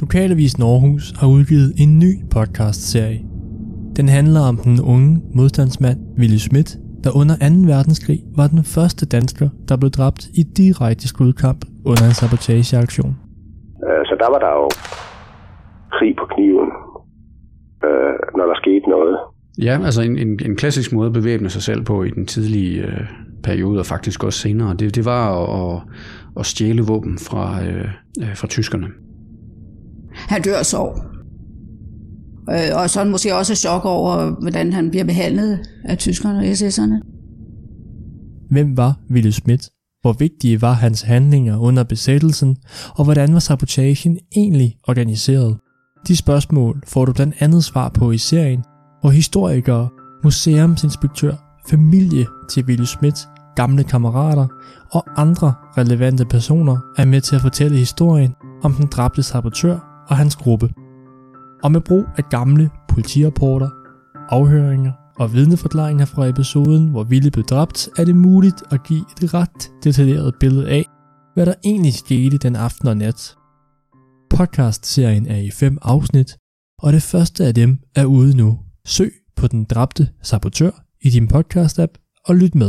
Lokalavisen Aarhus har udgivet en ny podcast-serie. Den handler om den unge modstandsmand Willy Schmidt, der under 2. verdenskrig var den første dansker, der blev dræbt i direkte skudkamp under en sabotageaktion. Øh, Så der var der jo krig på kniven, øh, når der skete noget. Ja, altså en, en, en klassisk måde at bevæbne sig selv på i den tidlige øh, periode, og faktisk også senere, det, det var at, at, at stjæle våben fra, øh, øh, fra tyskerne. Han dør af sorg. Øh, og så er han måske også chok over, hvordan han bliver behandlet af tyskerne og SS'erne. Hvem var Willy Schmidt? Hvor vigtige var hans handlinger under besættelsen? Og hvordan var sabotagen egentlig organiseret? De spørgsmål får du blandt andet svar på i serien, hvor historikere, museumsinspektør, familie til Willy Schmidt, gamle kammerater og andre relevante personer er med til at fortælle historien om den dræbte sabotør og hans gruppe. Og med brug af gamle politirapporter, afhøringer og vidneforklaringer fra episoden, hvor Ville blev dræbt, er det muligt at give et ret detaljeret billede af, hvad der egentlig skete den aften og nat. Podcast-serien er i fem afsnit, og det første af dem er ude nu. Søg på den dræbte sabotør i din podcast-app og lyt med.